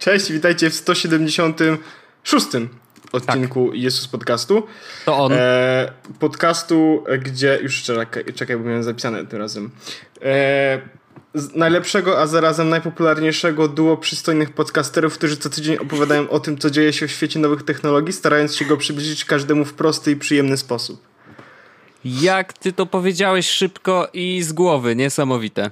Cześć, witajcie w 176 odcinku tak. Jezus Podcastu. To on. E, podcastu, gdzie... Już czekaj, czekaj, bo miałem zapisane tym razem. E, najlepszego, a zarazem najpopularniejszego duo przystojnych podcasterów, którzy co tydzień opowiadają o tym, co dzieje się w świecie nowych technologii, starając się go przybliżyć każdemu w prosty i przyjemny sposób. Jak ty to powiedziałeś szybko i z głowy, niesamowite.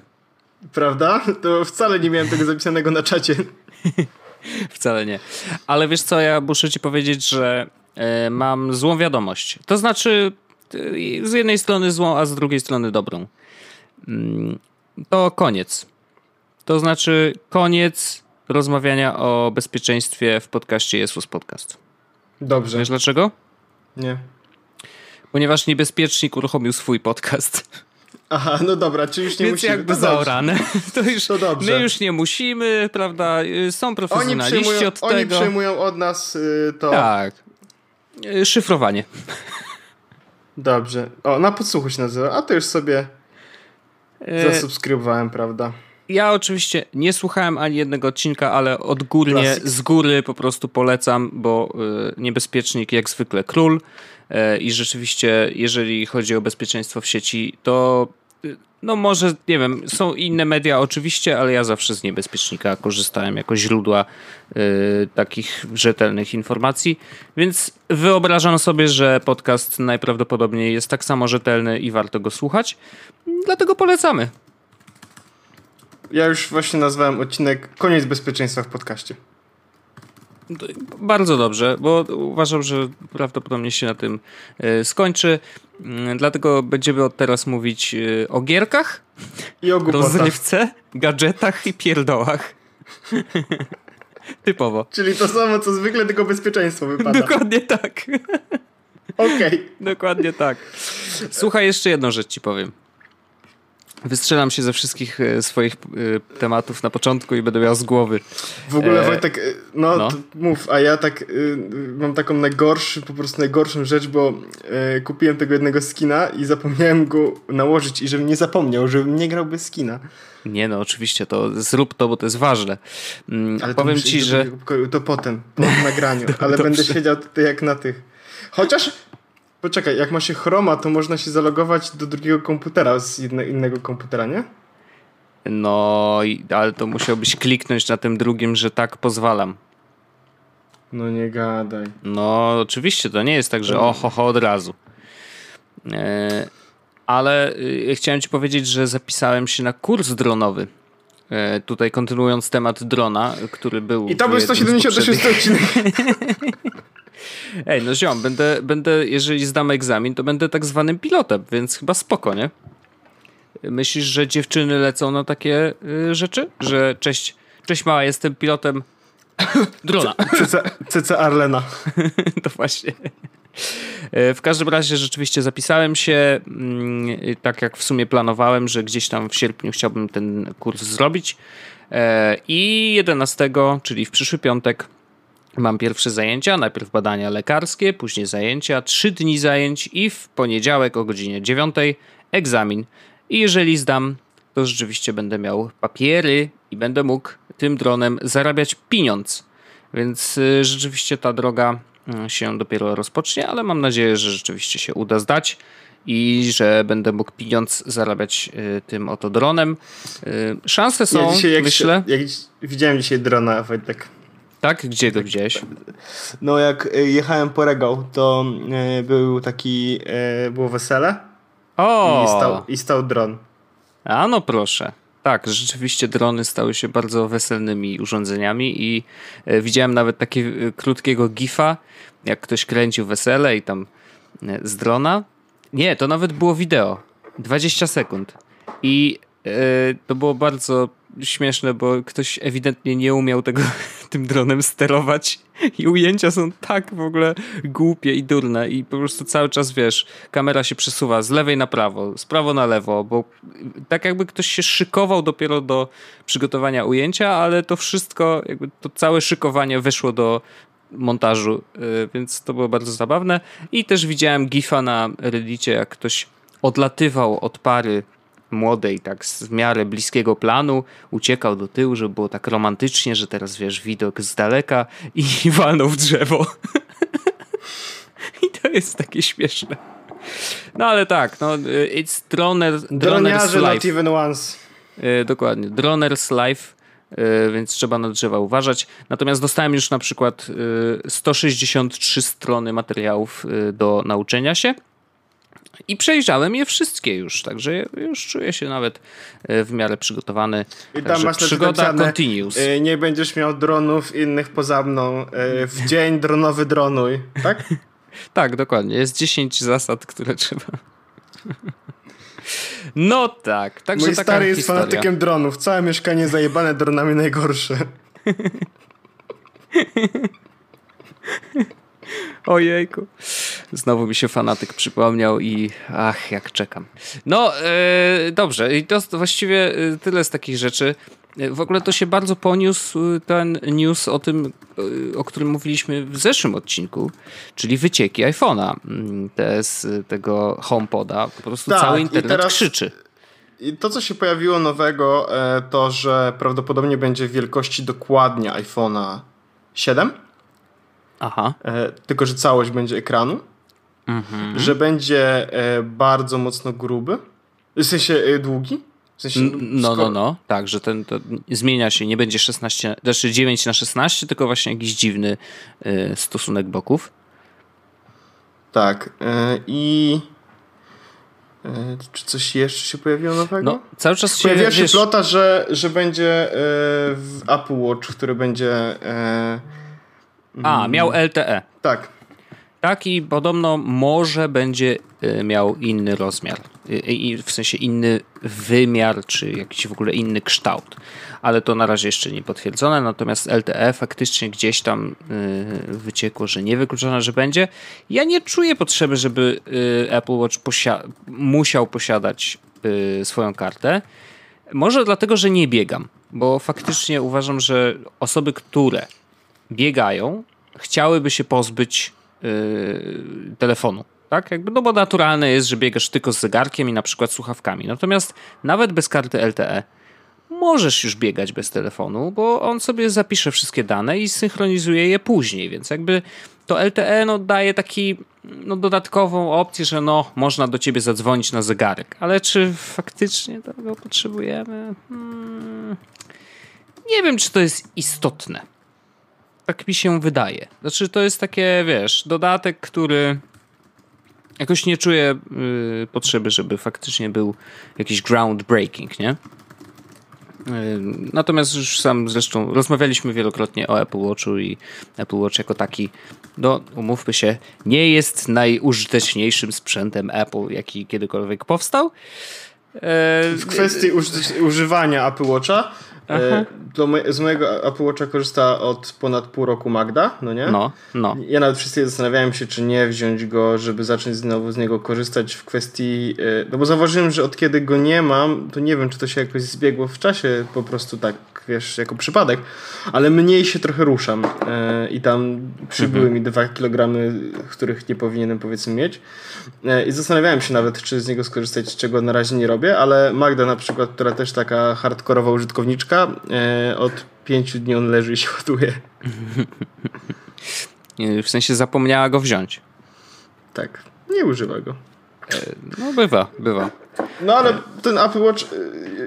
Prawda? To wcale nie miałem tego zapisanego na czacie. wcale nie. Ale wiesz co, ja muszę ci powiedzieć, że e, mam złą wiadomość. To znaczy, e, z jednej strony złą, a z drugiej strony dobrą. Mm, to koniec. To znaczy, koniec rozmawiania o bezpieczeństwie w podcaście Jesus Podcast. Dobrze. Wiesz dlaczego? Nie. Ponieważ niebezpiecznik uruchomił swój podcast. Aha, no dobra, czy już nie Więc musimy. jakby to zaorane. To już, to dobrze. My już nie musimy, prawda? Są profesjonaliści oni od tego. Oni przejmują od nas y, to. Tak. Y, szyfrowanie. Dobrze. O, na podsłuchu się nazywa, a to już sobie y, zasubskrybowałem, prawda? Ja oczywiście nie słuchałem ani jednego odcinka, ale odgórnie, Klasyk. z góry po prostu polecam, bo y, niebezpiecznik jak zwykle król y, i rzeczywiście jeżeli chodzi o bezpieczeństwo w sieci, to y, no może, nie wiem, są inne media oczywiście, ale ja zawsze z niebezpiecznika korzystałem jako źródła y, takich rzetelnych informacji, więc wyobrażam sobie, że podcast najprawdopodobniej jest tak samo rzetelny i warto go słuchać, dlatego polecamy. Ja już właśnie nazwałem odcinek Koniec bezpieczeństwa w podcaście. Bardzo dobrze, bo uważam, że prawdopodobnie się na tym e, skończy. Mm, dlatego będziemy od teraz mówić e, o gierkach, I o głupotach. rozrywce, gadżetach i pierdołach. Typowo. Czyli to samo, co zwykle, tylko bezpieczeństwo wypada. Dokładnie tak. Okej. Okay. Dokładnie tak. Słuchaj, jeszcze jedną rzecz ci powiem. Wystrzelam się ze wszystkich e, swoich e, tematów na początku i będę miał z głowy. W ogóle e... Wojtek, no, no. mów, a ja tak mam taką najgorszy, po prostu najgorszą rzecz, bo kupiłem tego jednego skina i zapomniałem go nałożyć i żebym nie zapomniał, żebym nie grał bez skina. Nie no, oczywiście, to zrób to, bo to jest ważne. Mm, ale powiem ci, że... To potem, po nagraniu, ale będę siedział tutaj jak na tych. Chociaż Poczekaj, jak ma się Chroma, to można się zalogować do drugiego komputera z jedne, innego komputera, nie? No, ale to musiałbyś kliknąć na tym drugim, że tak pozwalam. No nie gadaj. No, oczywiście, to nie jest tak, że oho, ho, od razu. E, ale e, chciałem ci powiedzieć, że zapisałem się na kurs dronowy. E, tutaj kontynuując temat drona, który był. I to był 176 odcinek. Ej, no ziom, będę, będę, jeżeli zdam egzamin, to będę tak zwanym pilotem, więc chyba spoko, nie? Myślisz, że dziewczyny lecą na takie y, rzeczy? Że cześć, cześć mała, jestem pilotem drona. CC, Arlena. to właśnie. E, w każdym razie rzeczywiście zapisałem się, mm, tak jak w sumie planowałem, że gdzieś tam w sierpniu chciałbym ten kurs zrobić. E, I 11, czyli w przyszły piątek, Mam pierwsze zajęcia, najpierw badania lekarskie, później zajęcia, trzy dni zajęć i w poniedziałek o godzinie 9 egzamin. I jeżeli zdam, to rzeczywiście będę miał papiery i będę mógł tym dronem zarabiać pieniądz. Więc y, rzeczywiście ta droga y, się dopiero rozpocznie, ale mam nadzieję, że rzeczywiście się uda zdać i że będę mógł pieniądz zarabiać y, tym oto dronem. Szanse są, ja dzisiaj, myślę. Jak, jak widziałem dzisiaj drona, Wojtek. Tak? Gdzie go widziałeś? No jak e, jechałem po regał, to e, był taki, e, było wesele o! I, stał, i stał dron. A no proszę. Tak, rzeczywiście drony stały się bardzo weselnymi urządzeniami i widziałem nawet takiego krótkiego gifa, jak ktoś kręcił wesele i tam z drona. Nie, to nawet było wideo. 20 sekund. I to było bardzo śmieszne, bo ktoś ewidentnie nie umiał tego tym dronem sterować. I ujęcia są tak w ogóle głupie i durne i po prostu cały czas, wiesz, kamera się przesuwa z lewej na prawo, z prawo na lewo, bo tak jakby ktoś się szykował dopiero do przygotowania ujęcia, ale to wszystko, jakby to całe szykowanie wyszło do montażu, y, więc to było bardzo zabawne. I też widziałem gifa na reddicie, jak ktoś odlatywał od pary młodej, tak z w miarę bliskiego planu, uciekał do tyłu, żeby było tak romantycznie, że teraz wiesz, widok z daleka i walnął w drzewo. I to jest takie śmieszne. No ale tak, no it's droner, droner's life. not even once. Yy, dokładnie, droner's life, yy, więc trzeba na drzewa uważać. Natomiast dostałem już na przykład yy, 163 strony materiałów y, do nauczenia się. I przejrzałem je wszystkie już, także już czuję się nawet y, w miarę przygotowany. I tam masz przygoda continues. Y, nie będziesz miał dronów innych poza mną. W dzień dronowy dronuj, tak? Tak, dokładnie. Jest 10 zasad, które trzeba. No tak, także Mój stary jest historia. fanatykiem dronów. Całe mieszkanie zajebane dronami najgorsze. Ojejku. Znowu mi się fanatyk przypomniał i ach, jak czekam. No, yy, dobrze. I to właściwie e, tyle z takich rzeczy. W ogóle to się bardzo poniósł ten news o tym, o którym mówiliśmy w zeszłym odcinku, czyli wycieki iPhone'a mm, te z tego HomePoda. Po prostu tak, cały internet teraz... krzyczy. I to, co się pojawiło nowego, e, to, że prawdopodobnie będzie wielkości dokładnie iPhone'a 7. Aha. E, tylko, że całość będzie ekranu. Mhm. Że będzie e, bardzo mocno gruby. W sensie długi. W sensie, no, no, no, tak, że ten to zmienia się, nie będzie 16, znaczy 9 na 16, tylko właśnie jakiś dziwny y, stosunek boków. Tak. I czy coś jeszcze się pojawiło nowego? No, cały czas się Pojawiła się wiesz... plota, że, że będzie w Apple Watch, który będzie. A, miał LTE. Tak. Tak i podobno może będzie y, miał inny rozmiar, y, y, w sensie inny wymiar, czy jakiś w ogóle inny kształt. Ale to na razie jeszcze nie potwierdzone, natomiast LTE faktycznie gdzieś tam wyciekło, że nie wykluczone, że będzie. Ja nie czuję potrzeby, żeby Apple Watch posia musiał posiadać swoją kartę. Może dlatego, że nie biegam, bo faktycznie uważam, że osoby, które biegają, chciałyby się pozbyć yy, telefonu. Tak? Jakby, no bo naturalne jest, że biegasz tylko z zegarkiem i na przykład słuchawkami. Natomiast nawet bez karty LTE możesz już biegać bez telefonu, bo on sobie zapisze wszystkie dane i synchronizuje je później, więc jakby to LTE no, daje taki no, dodatkową opcję, że no, można do ciebie zadzwonić na zegarek. Ale czy faktycznie tego potrzebujemy? Hmm. Nie wiem, czy to jest istotne tak mi się wydaje. Znaczy, to jest takie, wiesz, dodatek, który jakoś nie czuję y, potrzeby, żeby faktycznie był jakiś groundbreaking, nie? Y, natomiast już sam zresztą rozmawialiśmy wielokrotnie o Apple Watchu i Apple Watch jako taki, no umówmy się, nie jest najużyteczniejszym sprzętem Apple, jaki kiedykolwiek powstał. W kwestii używania Apple Watcha E, to z mojego Apple Watcha korzysta od ponad pół roku Magda, no nie? No, no. Ja nawet wszyscy zastanawiałem się, czy nie wziąć go, żeby zacząć znowu z niego korzystać w kwestii... E, no bo zauważyłem, że od kiedy go nie mam, to nie wiem, czy to się jakoś zbiegło w czasie, po prostu tak, wiesz, jako przypadek, ale mniej się trochę ruszam e, i tam przybyły mhm. mi dwa kilogramy, których nie powinienem powiedzmy mieć. I zastanawiałem się nawet, czy z niego skorzystać, czego na razie nie robię, ale Magda na przykład, która też taka hardkorowa użytkowniczka, e, od pięciu dni on leży i się ładuje. w sensie zapomniała go wziąć. Tak, nie używa go. E, no bywa, bywa. No ale ten Apple Watch, e,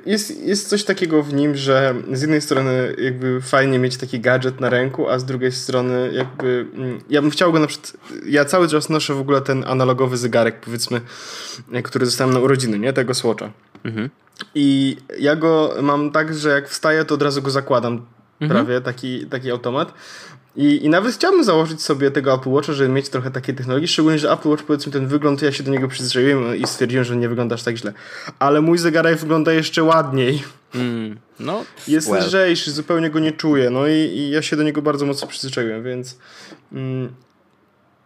jest, jest coś takiego w nim, że z jednej strony jakby fajnie mieć taki gadżet na ręku, a z drugiej strony jakby mm, ja bym chciał go na przykład, ja cały czas noszę w ogóle ten analogowy zegarek powiedzmy, który dostałem na urodziny, nie? Tego Swatcha. Mhm. I ja go mam tak, że jak wstaję, to od razu go zakładam. Mhm. Prawie taki, taki automat. I, I nawet chciałbym założyć sobie tego Apple Watcha, żeby mieć trochę takiej technologii, szczególnie, że Apple Watch, powiedzmy, ten wygląd, ja się do niego przyzwyczaiłem i stwierdziłem, że nie wyglądasz tak źle. Ale mój zegarek wygląda jeszcze ładniej. Mm, no, jest well. lżejszy, zupełnie go nie czuję, no i, i, ja się do niego bardzo mocno przyzwyczaiłem, więc mm,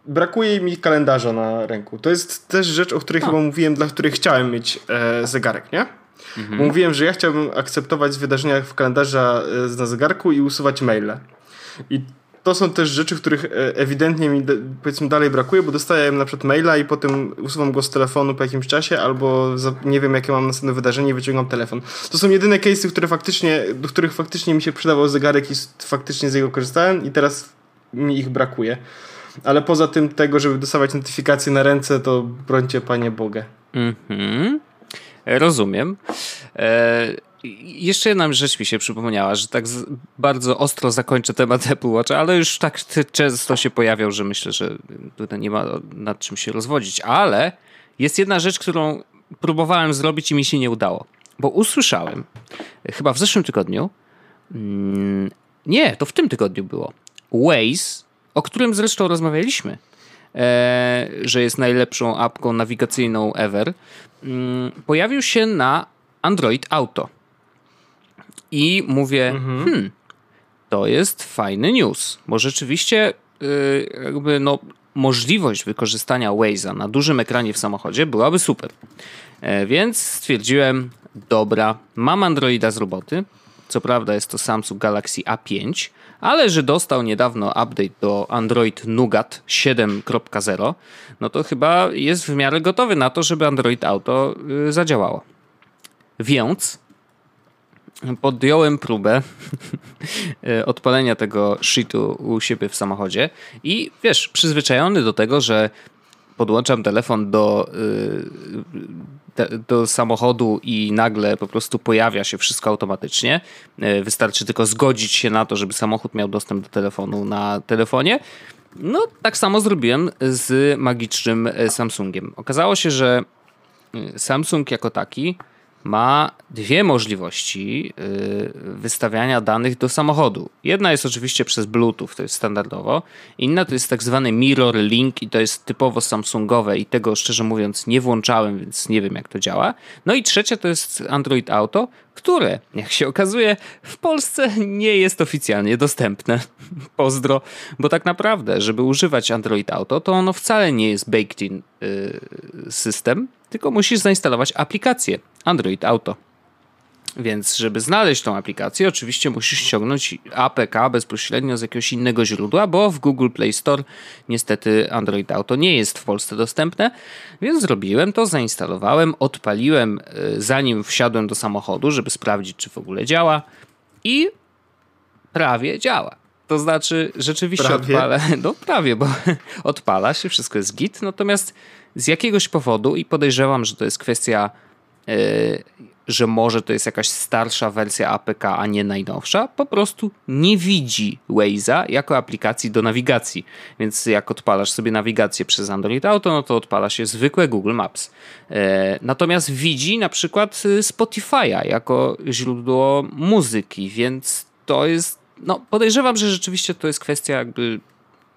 brakuje mi kalendarza na ręku. To jest też rzecz, o której A. chyba mówiłem, dla której chciałem mieć e, zegarek, nie? Mhm. Mówiłem, że ja chciałbym akceptować wydarzenia w kalendarza e, na zegarku i usuwać maile. I to są też rzeczy, których e, ewidentnie mi powiedzmy dalej brakuje, bo dostaję na przykład maila i potem usuwam go z telefonu po jakimś czasie, albo nie wiem, jakie mam następne wydarzenie i wyciągam telefon. To są jedyne case'y, które faktycznie, do których faktycznie mi się przydawał zegarek i faktycznie z niego korzystałem i teraz mi ich brakuje. Ale poza tym tego, żeby dostawać notyfikacje na ręce, to brońcie Panie Bogę. Mhm. Rozumiem. E, jeszcze jedna rzecz mi się przypomniała, że tak bardzo ostro zakończę temat Apple Watch, ale już tak często się pojawiał, że myślę, że tutaj nie ma nad czym się rozwodzić. Ale jest jedna rzecz, którą próbowałem zrobić i mi się nie udało. Bo usłyszałem, chyba w zeszłym tygodniu, mm, nie, to w tym tygodniu było, Waze, o którym zresztą rozmawialiśmy, e, że jest najlepszą apką nawigacyjną ever, mm, pojawił się na Android Auto. I mówię, mhm. hmm, to jest fajny news, bo rzeczywiście yy, jakby no, możliwość wykorzystania Waze'a na dużym ekranie w samochodzie byłaby super. E, więc stwierdziłem, dobra, mam Androida z roboty. Co prawda jest to Samsung Galaxy A5, ale że dostał niedawno update do Android Nougat 7.0, no to chyba jest w miarę gotowy na to, żeby Android Auto y, zadziałało. Więc podjąłem próbę e, odpalenia tego shitu u siebie w samochodzie i wiesz, przyzwyczajony do tego, że podłączam telefon do, e, do samochodu i nagle po prostu pojawia się wszystko automatycznie. E, wystarczy tylko zgodzić się na to, żeby samochód miał dostęp do telefonu na telefonie. No, tak samo zrobiłem z magicznym Samsungiem. Okazało się, że Samsung jako taki ma dwie możliwości y, wystawiania danych do samochodu. Jedna jest oczywiście przez Bluetooth, to jest standardowo. Inna to jest tak zwany Mirror Link i to jest typowo Samsungowe i tego szczerze mówiąc nie włączałem, więc nie wiem jak to działa. No i trzecia to jest Android Auto, które, jak się okazuje, w Polsce nie jest oficjalnie dostępne. Pozdro, bo tak naprawdę, żeby używać Android Auto, to ono wcale nie jest baked in system, tylko musisz zainstalować aplikację Android Auto. Więc, żeby znaleźć tą aplikację, oczywiście musisz ściągnąć APK bezpośrednio z jakiegoś innego źródła, bo w Google Play Store niestety Android Auto nie jest w Polsce dostępne. Więc zrobiłem to, zainstalowałem, odpaliłem y, zanim wsiadłem do samochodu, żeby sprawdzić, czy w ogóle działa. I prawie działa. To znaczy, rzeczywiście prawie. odpala. No prawie, bo odpala się, wszystko jest git. Natomiast z jakiegoś powodu, i podejrzewam, że to jest kwestia, yy, że może to jest jakaś starsza wersja APK, a nie najnowsza, po prostu nie widzi Waze'a jako aplikacji do nawigacji. Więc jak odpalasz sobie nawigację przez Android Auto, no to odpala się zwykłe Google Maps. Yy, natomiast widzi na przykład y, Spotify'a jako źródło muzyki, więc to jest no, podejrzewam, że rzeczywiście to jest kwestia jakby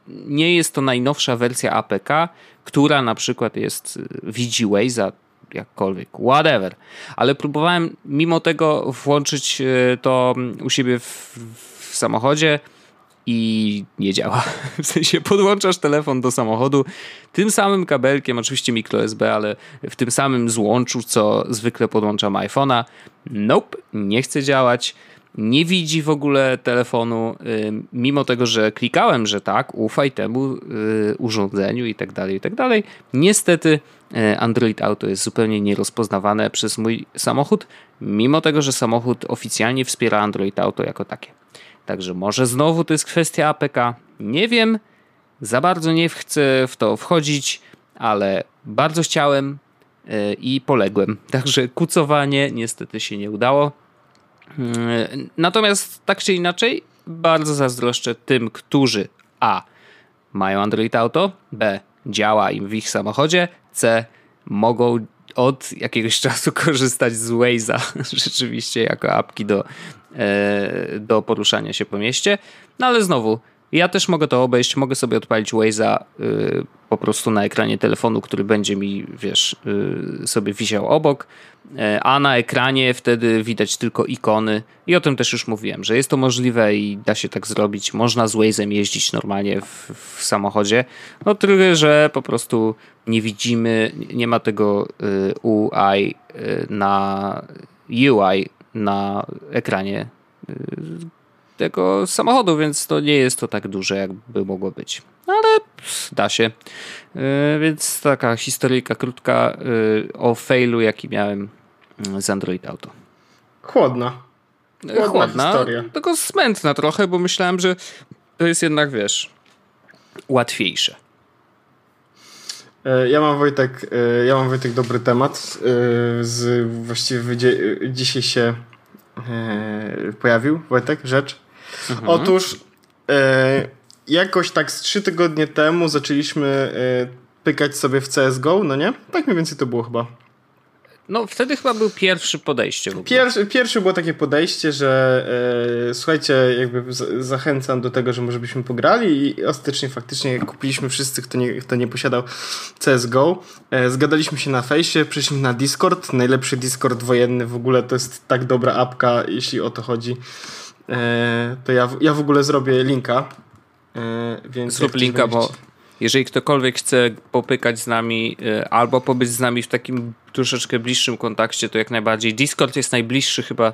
nie jest to najnowsza wersja APK, która na przykład jest y, widzi Waze'a jakkolwiek, whatever. Ale próbowałem mimo tego włączyć y, to u siebie w, w samochodzie i nie działa. W sensie podłączasz telefon do samochodu tym samym kabelkiem, oczywiście microSB, ale w tym samym złączu, co zwykle podłączam iPhone'a. Nope, nie chce działać nie widzi w ogóle telefonu, y, mimo tego, że klikałem, że tak, ufaj temu y, urządzeniu i tak dalej, i tak dalej. Niestety y, Android Auto jest zupełnie nierozpoznawane przez mój samochód, mimo tego, że samochód oficjalnie wspiera Android Auto jako takie. Także może znowu to jest kwestia APK, nie wiem, za bardzo nie chcę w to wchodzić, ale bardzo chciałem i poległem. Także kucowanie niestety się nie udało. Natomiast tak czy inaczej, bardzo zazdroszczę tym, którzy A. mają Android Auto, B. działa im w ich samochodzie, C. mogą od jakiegoś czasu korzystać z Waze'a rzeczywiście jako apki do, e, do poruszania się po mieście. No ale znowu, ja też mogę to obejść, mogę sobie odpalić Waze'a y, po prostu na ekranie telefonu, który będzie mi, wiesz, y, sobie wisiał obok, y, a na ekranie wtedy widać tylko ikony i o tym też już mówiłem, że jest to możliwe i da się tak zrobić. Można z Waze'em jeździć normalnie w, w samochodzie, no tyle, że po prostu nie widzimy, nie ma tego y, UI na UI na ekranie tego samochodu, więc to nie jest to tak duże, jakby mogło być. Ale da się. Więc taka historyjka krótka o failu, jaki miałem z Android Auto. Chłodna. Chłodna, Chłodna historia. Tylko smętna trochę, bo myślałem, że to jest jednak, wiesz, łatwiejsze. E, ja mam Wojtek, e, ja mam Wojtek dobry temat. E, z, właściwie dzisiaj się pojawił Wojtek, rzecz. Mhm. Otóż jakoś tak z trzy tygodnie temu zaczęliśmy pykać sobie w CSGO, no nie? Tak mniej więcej to było chyba. No wtedy chyba był pierwszy podejście. Pierwszy, pierwszy było takie podejście, że e, słuchajcie, jakby z, zachęcam do tego, że może byśmy pograli i ostatecznie faktycznie kupiliśmy wszyscy, kto nie, kto nie posiadał CSGO. E, zgadaliśmy się na fejsie, przyszliśmy na Discord, najlepszy Discord wojenny w ogóle, to jest tak dobra apka, jeśli o to chodzi. E, to ja, ja w ogóle zrobię linka. E, więc Zrób linka, bo jeżeli ktokolwiek chce popykać z nami y, albo pobyć z nami w takim troszeczkę bliższym kontakcie, to jak najbardziej. Discord jest najbliższy chyba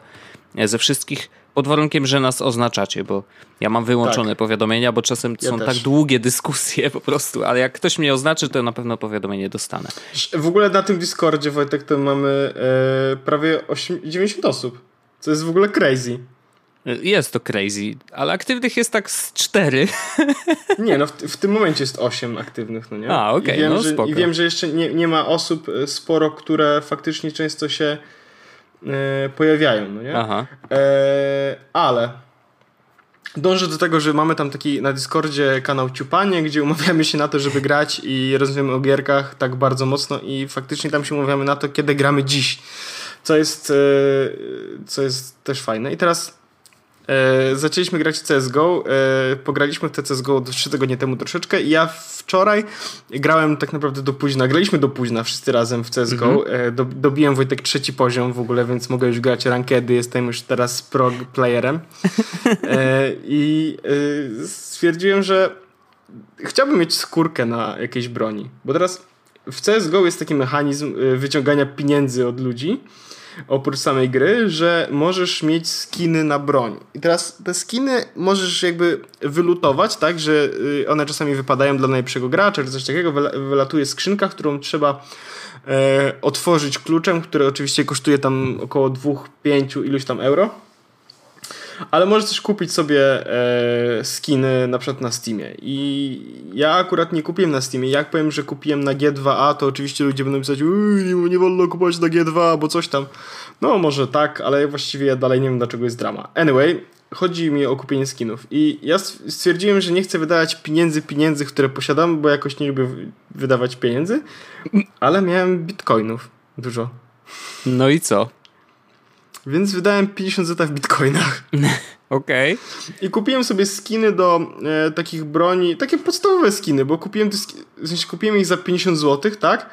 e, ze wszystkich, pod warunkiem, że nas oznaczacie, bo ja mam wyłączone tak. powiadomienia, bo czasem ja są też. tak długie dyskusje po prostu, ale jak ktoś mnie oznaczy, to na pewno powiadomienie dostanę. W ogóle na tym Discordzie, Wojtek, to mamy e, prawie 8, 90 osób, co jest w ogóle crazy. Jest to crazy, ale aktywnych jest tak z cztery. Nie, no w, w tym momencie jest osiem aktywnych, no nie? A, okej, okay, no że, spoko. I wiem, że jeszcze nie, nie ma osób e, sporo, które faktycznie często się e, pojawiają, no nie? Aha. E, ale dążę do tego, że mamy tam taki na Discordzie kanał Ciupanie, gdzie umawiamy się na to, żeby grać i rozmawiamy o gierkach tak bardzo mocno i faktycznie tam się umawiamy na to, kiedy gramy dziś. Co jest, co jest też fajne. I teraz E, zaczęliśmy grać w CSGO, e, pograliśmy w CSGO 3 tygodnie temu troszeczkę i ja wczoraj grałem tak naprawdę do późna, graliśmy do późna wszyscy razem w CSGO, mhm. e, do, dobiłem Wojtek trzeci poziom w ogóle, więc mogę już grać rankedy, jestem już teraz pro playerem. E, i e, stwierdziłem, że chciałbym mieć skórkę na jakiejś broni, bo teraz w CSGO jest taki mechanizm e, wyciągania pieniędzy od ludzi, oprócz samej gry, że możesz mieć skiny na broń. I teraz te skiny możesz jakby wylutować, tak, że y, one czasami wypadają dla najlepszego gracza, czy coś takiego, wylatuje skrzynka, którą trzeba e, otworzyć kluczem, który oczywiście kosztuje tam około 2-5 iluś tam euro. Ale możesz też kupić sobie e, skiny na przykład na Steamie. I ja akurat nie kupiłem na Steamie. Jak powiem, że kupiłem na G2A, to oczywiście ludzie będą pisać, nie, nie wolno kupować na G2, bo coś tam. No może tak, ale właściwie ja dalej nie wiem dlaczego jest drama. Anyway, chodzi mi o kupienie skinów. I ja stwierdziłem, że nie chcę wydawać pieniędzy, pieniędzy, które posiadam, bo jakoś nie lubię wydawać pieniędzy, ale miałem bitcoinów dużo. No i co? Więc wydałem 50 zeta w bitcoinach. Okej. Okay. I kupiłem sobie skiny do e, takich broni, takie podstawowe skiny, bo kupiłem, te w sensie kupiłem ich za 50 zł, tak?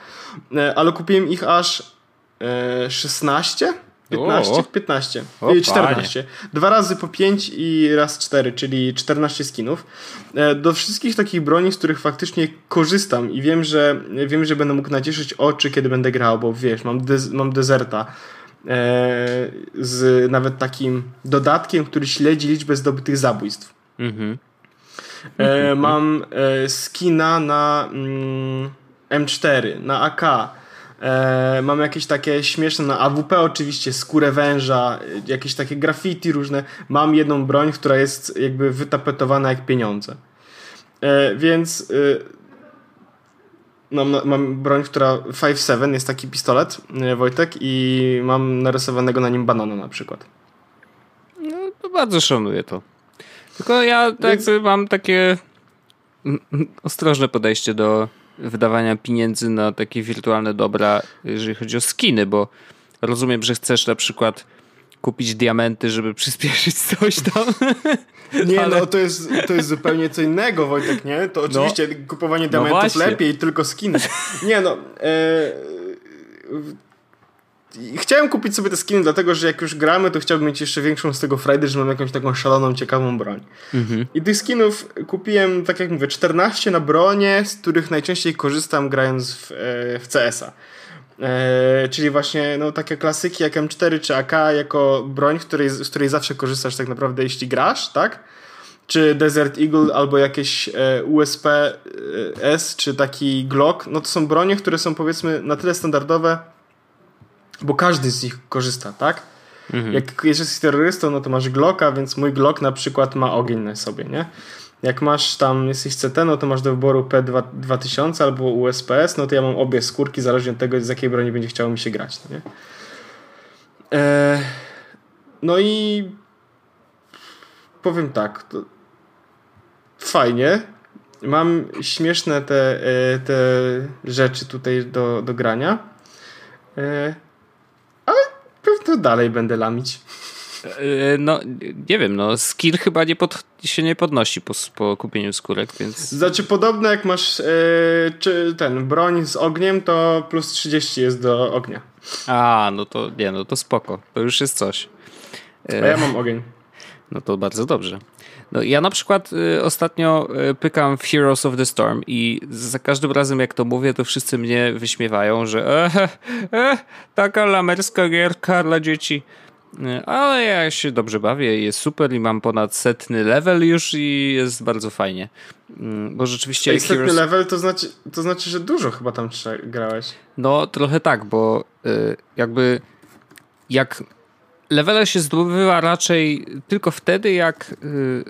E, ale kupiłem ich aż e, 16? 15? O, 15. O, 14. Panie. Dwa razy po 5 i raz 4, czyli 14 skinów. E, do wszystkich takich broni, z których faktycznie korzystam i wiem, że wiem, że będę mógł nacieszyć oczy, kiedy będę grał, bo wiesz, mam, mam dezerta z nawet takim dodatkiem, który śledzi liczbę zdobytych zabójstw. Mhm. E, mam e, skina na mm, M4, na AK. E, mam jakieś takie śmieszne na AWP oczywiście, skórę węża, jakieś takie graffiti różne. Mam jedną broń, która jest jakby wytapetowana jak pieniądze. E, więc mam, mam broń, która 5.7 jest taki pistolet, e, Wojtek, i mam narysowanego na nim banana na przykład. No, to bardzo szanuję to. Tylko ja tak Więc... mam takie ostrożne podejście do wydawania pieniędzy na takie wirtualne dobra, jeżeli chodzi o skiny, bo rozumiem, że chcesz na przykład kupić diamenty, żeby przyspieszyć coś tam. Nie, Ale... no to jest, to jest zupełnie co innego, Wojtek, nie? To no. oczywiście no. kupowanie diamentów no lepiej, tylko skiny. Nie no, e... Chciałem kupić sobie te skiny, dlatego że jak już gramy, to chciałbym mieć jeszcze większą z tego frajdy, że mam jakąś taką szaloną, ciekawą broń. Mhm. I tych skinów kupiłem, tak jak mówię, 14 na bronie, z których najczęściej korzystam grając w, e, w CS-a. E, czyli właśnie no, takie klasyki jak M4 czy AK jako broń, której, z której zawsze korzystasz tak naprawdę jeśli grasz, tak? Czy Desert Eagle albo jakieś e, USP e, S, czy taki Glock, no to są bronie, które są powiedzmy na tyle standardowe, bo każdy z nich korzysta, tak? Mhm. Jak jesteś terrorystą, no to masz Glocka, więc mój Glock na przykład ma ogień na sobie, nie? Jak masz tam, jesteś CT, no to masz do wyboru P2000 albo USPS, no to ja mam obie skórki, zależnie od tego, z jakiej broni będzie chciało mi się grać, no nie? Eee, no i powiem tak, fajnie. Mam śmieszne te, e, te rzeczy tutaj do, do grania. Eee, ale pewno dalej będę lamić. E, no, nie wiem, no skill chyba nie pod, się nie podnosi po, po kupieniu skórek, więc... Znaczy podobno jak masz e, czy ten broń z ogniem, to plus 30 jest do ognia. A, no to nie, no to spoko, to już jest coś. E, A ja mam ogień. No to bardzo dobrze. No ja na przykład ostatnio pykam w Heroes of the Storm i za każdym razem jak to mówię, to wszyscy mnie wyśmiewają, że e, e, taka lamerska gierka dla dzieci. Ale ja się dobrze bawię, jest super i mam ponad setny level już i jest bardzo fajnie. Mm, bo rzeczywiście. Setny Heroes... level to znaczy, to znaczy, że dużo chyba tam grałeś. No, trochę tak, bo y, jakby jak levele się zdobywa raczej tylko wtedy, jak y,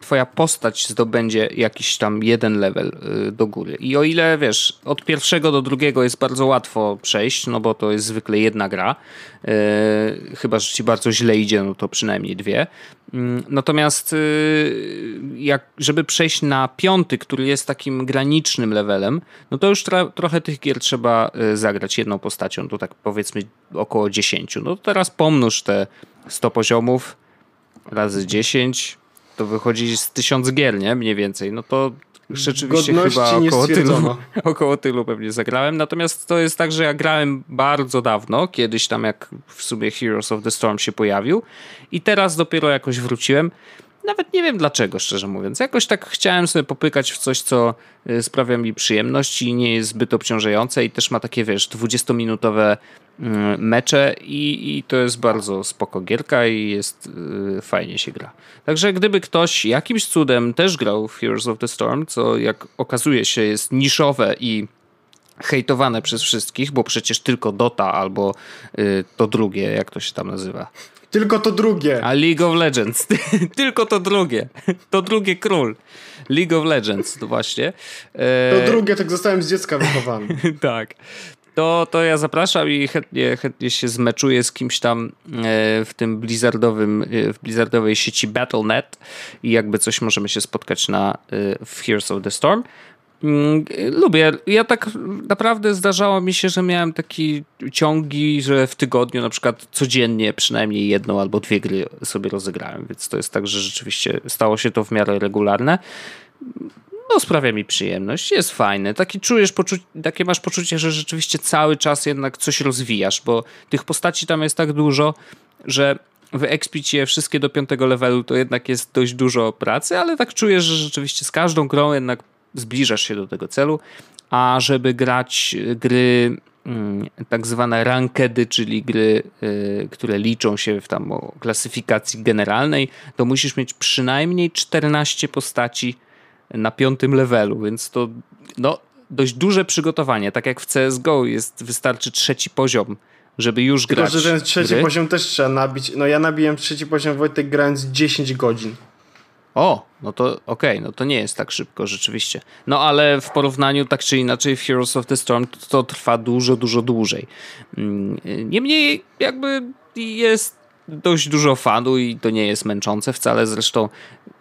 twoja postać zdobędzie jakiś tam jeden level y, do góry. I o ile wiesz, od pierwszego do drugiego jest bardzo łatwo przejść, no bo to jest zwykle jedna gra, yy, chyba że ci bardzo źle idzie, no to przynajmniej dwie. Yy, natomiast yy, jak, żeby przejść na piąty, który jest takim granicznym levelem, no to już trochę tych gier trzeba y, zagrać jedną postacią, to tak powiedzmy około 10. No to teraz pomnóż te 100 poziomów razy 10 to wychodzi z tysiąc gier, nie? Mniej więcej. No to rzeczywiście Godności chyba około tylu, około tylu pewnie zagrałem. Natomiast to jest tak, że ja grałem bardzo dawno, kiedyś tam jak w sumie Heroes of the Storm się pojawił i teraz dopiero jakoś wróciłem. Nawet nie wiem dlaczego, szczerze mówiąc. Jakoś tak chciałem sobie popykać w coś, co y, sprawia mi przyjemność i nie jest zbyt obciążające i też ma takie, wiesz, 20-minutowe mm, mecze i, i to jest bardzo spoko gierka i jest yy, fajnie się gra. Także gdyby ktoś jakimś cudem też grał w Heroes of the Storm, co jak okazuje się jest niszowe i hejtowane przez wszystkich, bo przecież tylko Dota albo y, to drugie, jak to się tam nazywa. Tylko to drugie. A League of Legends. Tylko to drugie. To drugie król. League of Legends, to właśnie. E... To drugie, tak zostałem z dziecka wychowany. tak. To, to ja zapraszam i chętnie, chętnie się zmeczuję z kimś tam e, w tym blizzardowym, e, w blizzardowej sieci Battle.net i jakby coś możemy się spotkać na e, w Heroes of the Storm. Mm, lubię. Ja tak naprawdę zdarzało mi się, że miałem takie ciągi, że w tygodniu na przykład codziennie przynajmniej jedną albo dwie gry sobie rozegrałem, więc to jest tak, że rzeczywiście stało się to w miarę regularne. No, sprawia mi przyjemność, jest fajne. Taki czujesz, takie masz poczucie, że rzeczywiście cały czas jednak coś rozwijasz, bo tych postaci tam jest tak dużo, że wyekspić je wszystkie do piątego levelu to jednak jest dość dużo pracy, ale tak czujesz, że rzeczywiście z każdą grą jednak zbliżasz się do tego celu, a żeby grać gry mm, tak zwane rankedy, czyli gry, y, które liczą się w tam klasyfikacji generalnej, to musisz mieć przynajmniej 14 postaci na piątym levelu, więc to no, dość duże przygotowanie. Tak jak w CSGO jest, wystarczy trzeci poziom, żeby już Tylko, grać. Tylko, że ten trzeci gry. poziom też trzeba nabić. No ja nabiłem trzeci poziom Wojtek grając 10 godzin. O, no to okej, okay, no to nie jest tak szybko rzeczywiście. No ale w porównaniu tak czy inaczej w Heroes of the Storm to, to trwa dużo, dużo dłużej. Mm, niemniej jakby jest dość dużo fanu i to nie jest męczące wcale. Zresztą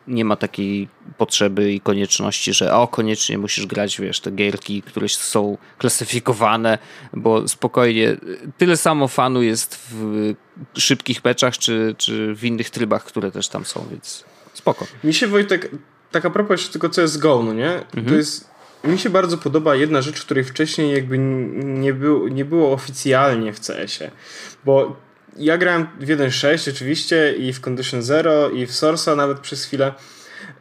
nie ma takiej potrzeby i konieczności, że o, koniecznie musisz grać, wiesz, te gierki, które są klasyfikowane, bo spokojnie tyle samo fanu jest w szybkich meczach czy, czy w innych trybach, które też tam są, więc Spoko. Mi się Wojtek, tak a propos jeszcze tylko CSGO, no nie? Mhm. To jest, mi się bardzo podoba jedna rzecz, której wcześniej jakby nie, był, nie było oficjalnie w CS-ie. Bo ja grałem w 1.6 oczywiście i w Condition Zero i w Source'a nawet przez chwilę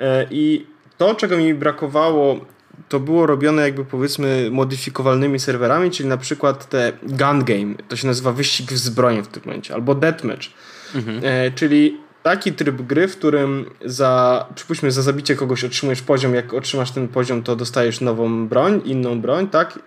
e, i to, czego mi brakowało to było robione jakby powiedzmy modyfikowalnymi serwerami, czyli na przykład te gun game, to się nazywa wyścig w zbroję w tym momencie, albo deathmatch, mhm. e, czyli taki tryb gry, w którym za, przypuśćmy, za zabicie kogoś otrzymujesz poziom, jak otrzymasz ten poziom, to dostajesz nową broń, inną broń, tak?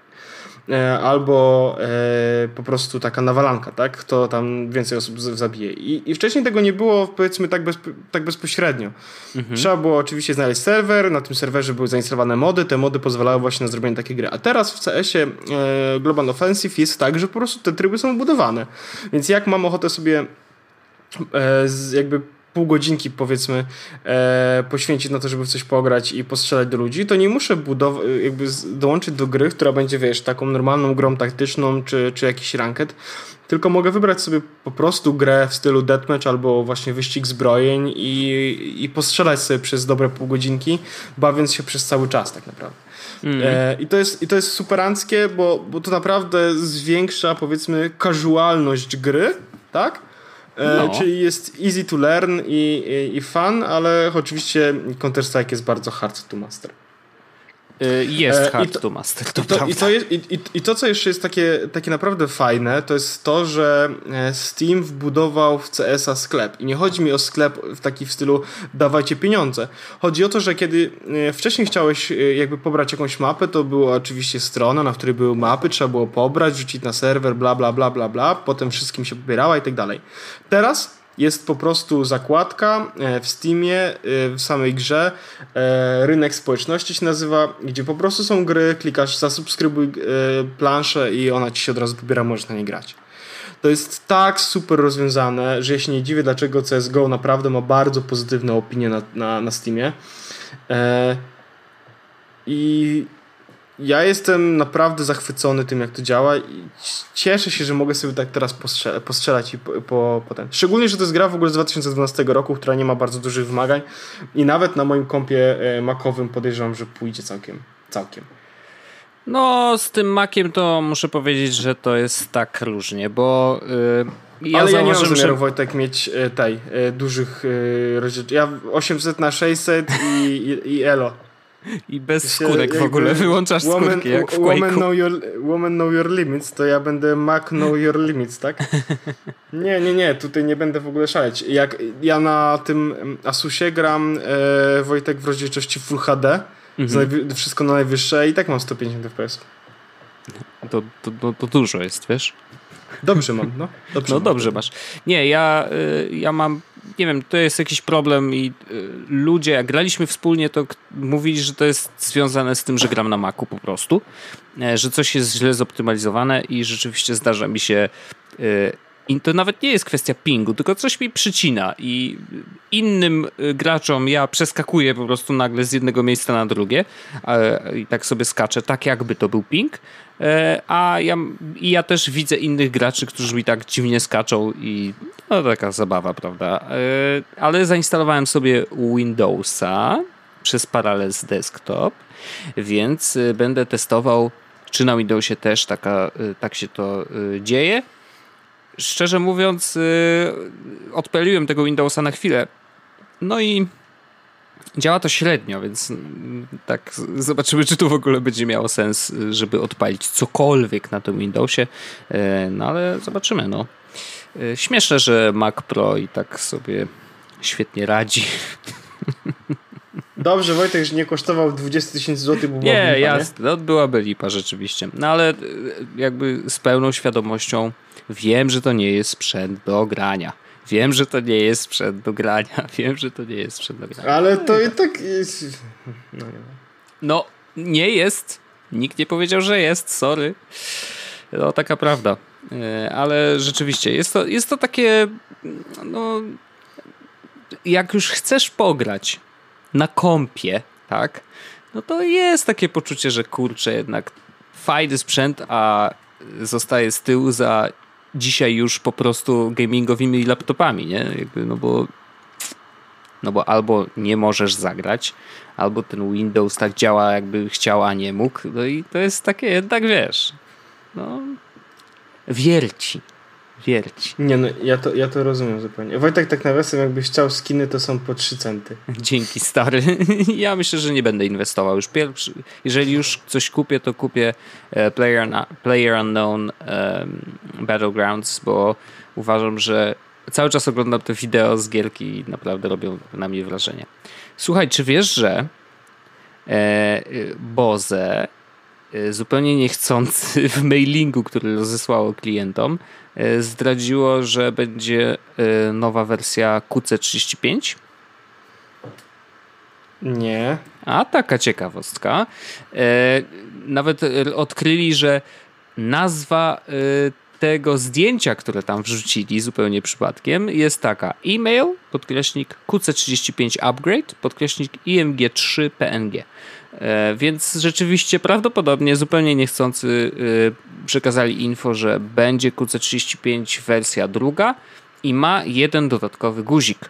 E, albo e, po prostu taka nawalanka, tak? Kto tam więcej osób zabije. I, i wcześniej tego nie było, powiedzmy, tak, bez, tak bezpośrednio. Mhm. Trzeba było oczywiście znaleźć serwer, na tym serwerze były zainstalowane mody, te mody pozwalały właśnie na zrobienie takiej gry. A teraz w CS-ie e, Global Offensive jest tak, że po prostu te tryby są budowane. Więc jak mam ochotę sobie jakby pół godzinki powiedzmy e, poświęcić na to, żeby w coś pograć i postrzelać do ludzi, to nie muszę budować, jakby dołączyć do gry, która będzie, wiesz, taką normalną grą taktyczną czy, czy jakiś ranket, tylko mogę wybrać sobie po prostu grę w stylu deathmatch albo właśnie wyścig zbrojeń i, i postrzelać sobie przez dobre pół godzinki, bawiąc się przez cały czas tak naprawdę. Mm. E, I, to jest, I to jest superanckie, bo, bo to naprawdę zwiększa powiedzmy casualność gry, tak? E, no. Czyli jest easy to learn i, i, i fun, ale oczywiście Counter-Strike jest bardzo hard to master. Y, jest e, hard to, to, master, to, to, i, to jest, i, i, to, co jeszcze jest takie, takie naprawdę fajne, to jest to, że e, Steam wbudował w CS-a sklep. I nie chodzi mi o sklep w taki w stylu dawajcie pieniądze. Chodzi o to, że kiedy e, wcześniej chciałeś jakby pobrać jakąś mapę, to była oczywiście strona, na której były mapy, trzeba było pobrać, rzucić na serwer, bla, bla, bla, bla, bla, potem wszystkim się pobierała i tak dalej. Teraz jest po prostu zakładka e, w Steamie, e, w samej grze. E, rynek społeczności się nazywa, gdzie po prostu są gry, klikasz zasubskrybuj planszę i ona ci się od razu pobiera, możesz na nie grać. To jest tak super rozwiązane, że ja się nie dziwię, dlaczego CSGO naprawdę ma bardzo pozytywne opinie na, na, na Steamie. I ja jestem naprawdę zachwycony tym, jak to działa i cieszę się, że mogę sobie tak teraz postrzelać, postrzelać i po, po, po ten. Szczególnie, że to jest gra w ogóle z 2012 roku, która nie ma bardzo dużych wymagań i nawet na moim kompie e, makowym podejrzewam, że pójdzie całkiem, całkiem. No, z tym makiem to muszę powiedzieć, że to jest tak różnie, bo yy, ja Ale ja nie mam zamiaru, że... Wojtek, mieć y, tej, y, dużych y, Ja 800 na 600 i, i, i elo. I bez skórek w ogóle wyłączasz woman, skórki jak w woman know, your, woman know your limits, to ja będę Mac know your limits, tak? Nie, nie, nie, tutaj nie będę w ogóle szaleć. Jak ja na tym Asusie gram e, Wojtek w rozdzielczości Full HD, mhm. wszystko na najwyższe i tak mam 150 fps. To, to, to, to dużo jest, wiesz? Dobrze mam, no. Dobrze no mam. dobrze masz. Nie, ja, y, ja mam nie wiem, to jest jakiś problem i y, ludzie, jak graliśmy wspólnie, to mówili, że to jest związane z tym, że gram na Macu po prostu, e, że coś jest źle zoptymalizowane i rzeczywiście zdarza mi się y, i to nawet nie jest kwestia pingu, tylko coś mi przycina. I innym y, graczom ja przeskakuję po prostu nagle z jednego miejsca na drugie i tak sobie skaczę, tak jakby to był ping, e, a ja, i ja też widzę innych graczy, którzy mi tak dziwnie skaczą i no taka zabawa, prawda? E, ale zainstalowałem sobie Windowsa przez Parallels Desktop, więc y, będę testował, czy na Windowsie też taka, y, tak się to dzieje szczerze mówiąc, yy, odpaliłem tego Windowsa na chwilę. No i działa to średnio, więc mm, tak zobaczymy, czy to w ogóle będzie miało sens, żeby odpalić cokolwiek na tym Windowsie. Yy, no ale zobaczymy, no. Yy, śmieszne, że Mac Pro i tak sobie świetnie radzi. Dobrze, Wojtek, że nie kosztował 20 tysięcy złotych, bo Nie, jasne, no, byłaby lipa rzeczywiście. No ale jakby z pełną świadomością Wiem, że to nie jest sprzęt do grania. Wiem, że to nie jest sprzęt do grania. Wiem, że to nie jest sprzęt do grania. Ale to i tak jest... No, no nie jest. Nikt nie powiedział, że jest. Sorry. No, taka prawda. E, ale rzeczywiście jest to, jest to takie. No, jak już chcesz pograć na kompie, tak? No to jest takie poczucie, że kurczę, jednak fajny sprzęt, a zostaje z tyłu za dzisiaj już po prostu gamingowymi laptopami, nie? Jakby, no bo no bo albo nie możesz zagrać, albo ten Windows tak działa, jakby chciał, a nie mógł. No i to jest takie jednak, wiesz, no wierci. Wierci. Nie no, ja to, ja to rozumiem zupełnie. Wojtek, tak nawiasem, jakbyś chciał skiny, to są po 3 centy. Dzięki, stary. Ja myślę, że nie będę inwestował już. Pierwszy, jeżeli już coś kupię, to kupię e, Player, player Unknown um, Battlegrounds, bo uważam, że cały czas oglądam te wideo z gierki i naprawdę robią na mnie wrażenie. Słuchaj, czy wiesz, że e, Boze zupełnie niechcący w mailingu, który rozesłało klientom, e, zdradziło, że będzie e, nowa wersja QC35? Nie. A taka ciekawostka. Nawet odkryli, że nazwa tego zdjęcia, które tam wrzucili zupełnie przypadkiem, jest taka: e-mail, podkreśnik QC35 upgrade, podkreśnik IMG3 PNG. E, więc rzeczywiście prawdopodobnie zupełnie niechcący e, przekazali info, że będzie QC35 wersja druga i ma jeden dodatkowy guzik.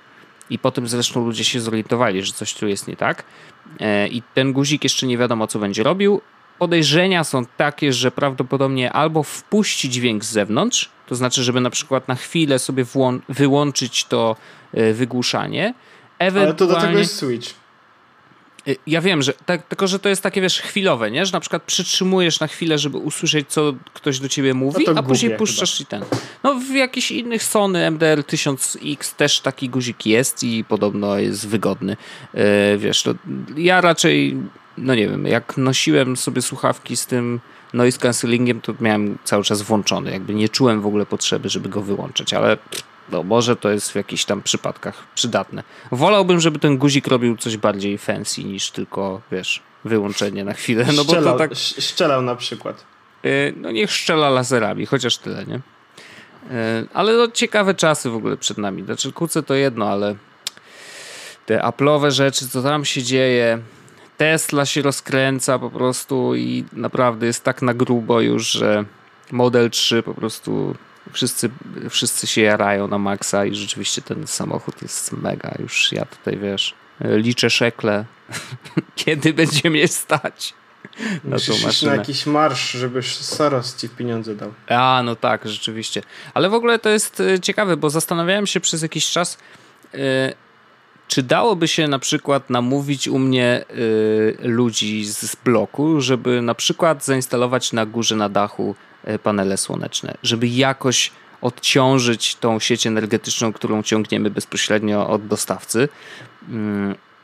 I potem zresztą ludzie się zorientowali, że coś tu jest nie tak. E, I ten guzik jeszcze nie wiadomo, co będzie robił, podejrzenia są takie, że prawdopodobnie albo wpuści dźwięk z zewnątrz, to znaczy, żeby na przykład na chwilę sobie wyłączyć to wygłuszanie. Ale to do tego jest switch. E, ja wiem, że tak, tylko że to jest takie, wiesz, chwilowe, nie? Że na przykład przytrzymujesz na chwilę, żeby usłyszeć, co ktoś do ciebie mówi, no a później puszczasz chyba. i ten. No w jakichś innych Sony MDR 1000X też taki guzik jest i podobno jest wygodny. Yy, wiesz, to ja raczej no nie wiem, jak nosiłem sobie słuchawki z tym noise cancellingiem, to miałem cały czas włączony. Jakby nie czułem w ogóle potrzeby, żeby go wyłączyć, ale no może to jest w jakichś tam przypadkach przydatne. Wolałbym, żeby ten guzik robił coś bardziej fancy niż tylko, wiesz, wyłączenie na chwilę. No szczelał, bo to tak... Szczelał na przykład. Y, no niech strzela laserami, chociaż tyle, nie? Y, ale no ciekawe czasy w ogóle przed nami. Znaczy kuce to jedno, ale te Apple'owe rzeczy, co tam się dzieje, Tesla się rozkręca po prostu i naprawdę jest tak na grubo już, że Model 3 po prostu wszyscy, wszyscy się jarają na maksa i rzeczywiście ten samochód jest mega. Już ja tutaj, wiesz, liczę szekle, kiedy będzie mnie stać. Na Musisz na jakiś marsz, żeby Soros ci pieniądze dał. A, no tak, rzeczywiście. Ale w ogóle to jest e, ciekawe, bo zastanawiałem się przez jakiś czas, yy, czy dałoby się na przykład namówić u mnie y, ludzi z, z bloku, żeby na przykład zainstalować na górze, na dachu y, panele słoneczne, żeby jakoś odciążyć tą sieć energetyczną, którą ciągniemy bezpośrednio od dostawcy.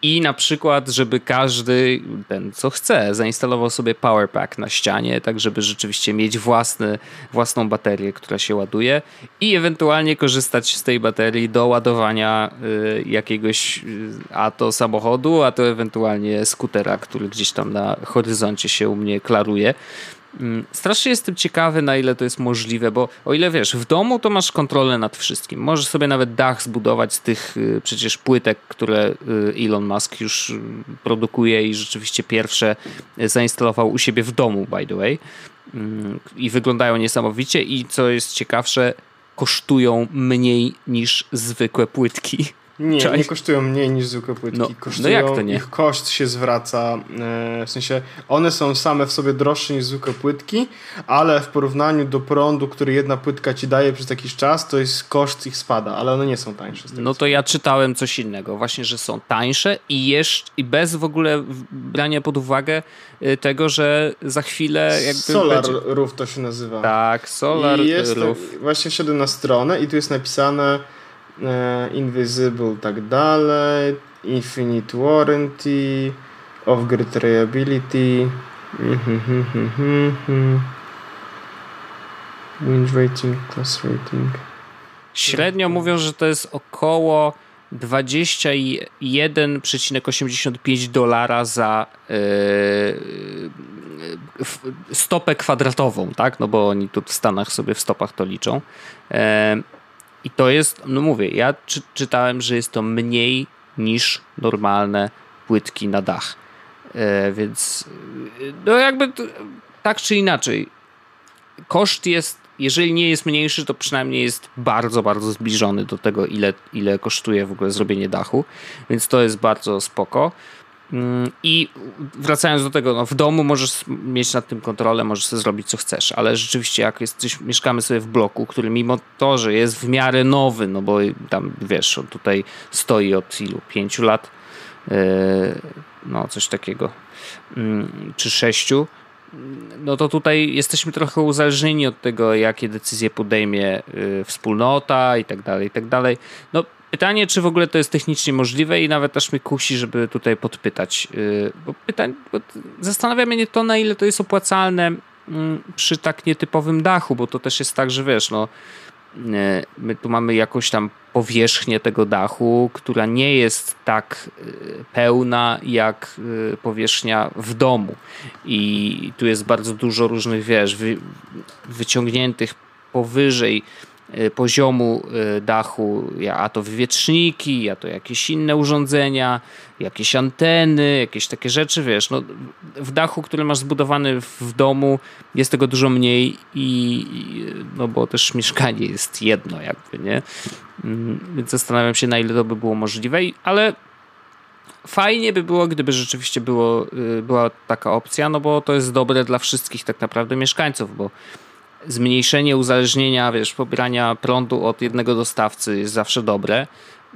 I na przykład, żeby każdy, ten co chce, zainstalował sobie Power Pack na ścianie, tak żeby rzeczywiście mieć własny, własną baterię, która się ładuje i ewentualnie korzystać z tej baterii do ładowania y, jakiegoś y, a to samochodu, a to ewentualnie skutera, który gdzieś tam na horyzoncie się u mnie klaruje. Mm, strasznie jestem ciekawy, na ile to jest możliwe, bo o ile wiesz, w domu to masz kontrolę nad wszystkim. Możesz sobie nawet dach zbudować z tych y, przecież płytek, które y, Elon Musk już y, produkuje i rzeczywiście pierwsze zainstalował u siebie w domu, by the way. Mm, I wyglądają niesamowicie, i co jest ciekawsze, kosztują mniej niż zwykłe płytki. Nie, Cześć. nie kosztują mniej niż zwykłe płytki. No, kosztują, no jak to nie? Ich koszt się zwraca, e, w sensie one są same w sobie droższe niż zwykłe płytki, ale w porównaniu do prądu, który jedna płytka ci daje przez jakiś czas, to jest koszt ich spada, ale one nie są tańsze. No to ja czytałem coś innego, właśnie, że są tańsze i jeszcze i bez w ogóle brania pod uwagę y, tego, że za chwilę jakby Solar będzie... Roof to się nazywa. Tak, Solar I jest, Roof. Właśnie wszedłem na stronę i tu jest napisane Invisible tak dalej, Infinite Warranty, Off-Grid Reliability, Wind Rating, Class Rating. Średnio mówią, że to jest około 21,85 dolara za yy, stopę kwadratową, tak? No bo oni tu w Stanach sobie w stopach to liczą. Yy, i to jest, no mówię, ja czy, czytałem, że jest to mniej niż normalne płytki na dach. E, więc no jakby tak czy inaczej, koszt jest, jeżeli nie jest mniejszy, to przynajmniej jest bardzo, bardzo zbliżony do tego, ile, ile kosztuje w ogóle zrobienie dachu, więc to jest bardzo spoko. Mm, I wracając do tego, no w domu możesz mieć nad tym kontrolę, możesz sobie zrobić co chcesz, ale rzeczywiście jak jesteś, mieszkamy sobie w bloku, który mimo to, że jest w miarę nowy, no bo tam wiesz, on tutaj stoi od ilu? Pięciu lat? Yy, no coś takiego. Mm, czy sześciu? no to tutaj jesteśmy trochę uzależnieni od tego, jakie decyzje podejmie y, wspólnota i tak dalej, i tak dalej. No pytanie, czy w ogóle to jest technicznie możliwe i nawet aż mnie kusi, żeby tutaj podpytać. Y, bo pytań, bo zastanawia mnie to, na ile to jest opłacalne mm, przy tak nietypowym dachu, bo to też jest tak, że wiesz, no my tu mamy jakąś tam powierzchnię tego dachu, która nie jest tak e, pełna jak e, powierzchnia w domu. I tu jest bardzo dużo różnych, wiesz, wyciągniętych powyżej Y, poziomu y, dachu, a to wywietrzniki, a to jakieś inne urządzenia, jakieś anteny, jakieś takie rzeczy, wiesz, no, w dachu, który masz zbudowany w domu jest tego dużo mniej i no bo też mieszkanie jest jedno jakby, nie? Mm, więc zastanawiam się na ile to by było możliwe, ale fajnie by było, gdyby rzeczywiście było, y, była taka opcja, no bo to jest dobre dla wszystkich tak naprawdę mieszkańców, bo zmniejszenie uzależnienia, wiesz, pobierania prądu od jednego dostawcy jest zawsze dobre.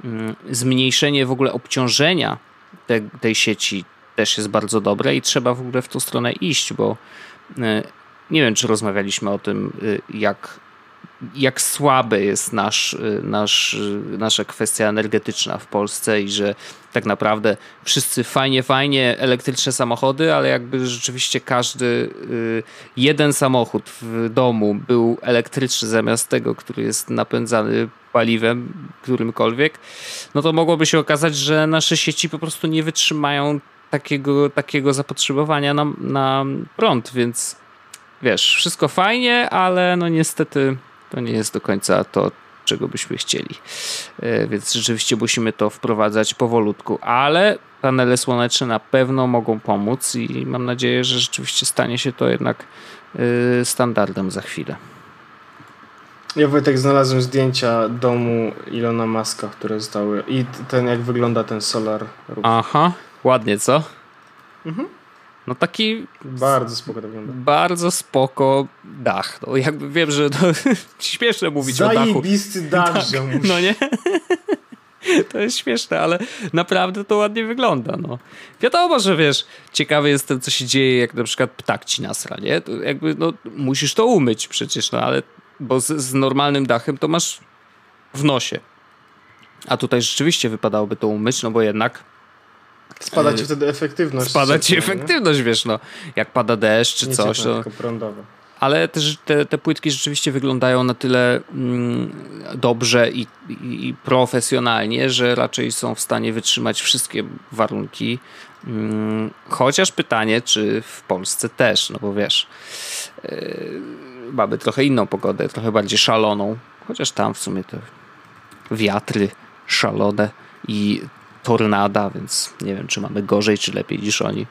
Mm, zmniejszenie w ogóle obciążenia te, tej sieci też jest bardzo dobre i trzeba w ogóle w tą stronę iść, bo e, nie wiem, czy rozmawialiśmy o tym, e, jak jak słaby jest nasz, y, nasz, y, nasza kwestia energetyczna w Polsce i że tak naprawdę wszyscy fajnie, fajnie elektryczne samochody, ale jakby rzeczywiście każdy y, jeden samochód w domu był elektryczny zamiast tego, który jest napędzany paliwem którymkolwiek, no to mogłoby się okazać, że nasze sieci po prostu nie wytrzymają takiego, takiego zapotrzebowania na, na prąd, więc wiesz, wszystko fajnie, ale no niestety to nie jest do końca to, czego byśmy chcieli. E, więc rzeczywiście musimy to wprowadzać powolutku, ale panele słoneczne na pewno mogą pomóc i mam nadzieję, że rzeczywiście stanie się to jednak e, standardem za chwilę. Ja Wojtek znalazłem zdjęcia domu Ilona Maska, które zostały i ten jak wygląda ten solar. Roof. Aha, ładnie co? Mhm. No taki... Bardzo spoko to wygląda. Bardzo spoko dach. No jakby wiem, że to śmieszne mówić Zajebisty o dachu. Dach, tak, No nie? To jest śmieszne, ale naprawdę to ładnie wygląda. No. Wiadomo, że wiesz, ciekawy jestem, co się dzieje, jak na przykład ptak ci nasra, nie? To jakby, no, musisz to umyć przecież, no ale bo z, z normalnym dachem to masz w nosie. A tutaj rzeczywiście wypadałoby to umyć, no bo jednak Spada ci wtedy efektywność. Spada ci efektywność, nie? wiesz, no. Jak pada deszcz czy nie coś. To... prądowe. Ale też te, te płytki rzeczywiście wyglądają na tyle mm, dobrze i, i, i, profesjonalnie, że raczej są w stanie wytrzymać wszystkie warunki. Mm, chociaż pytanie, czy w Polsce też, no bo wiesz, yy, mamy trochę inną pogodę, trochę bardziej szaloną. Chociaż tam w sumie te wiatry szalone i tornada, więc nie wiem, czy mamy gorzej, czy lepiej niż oni.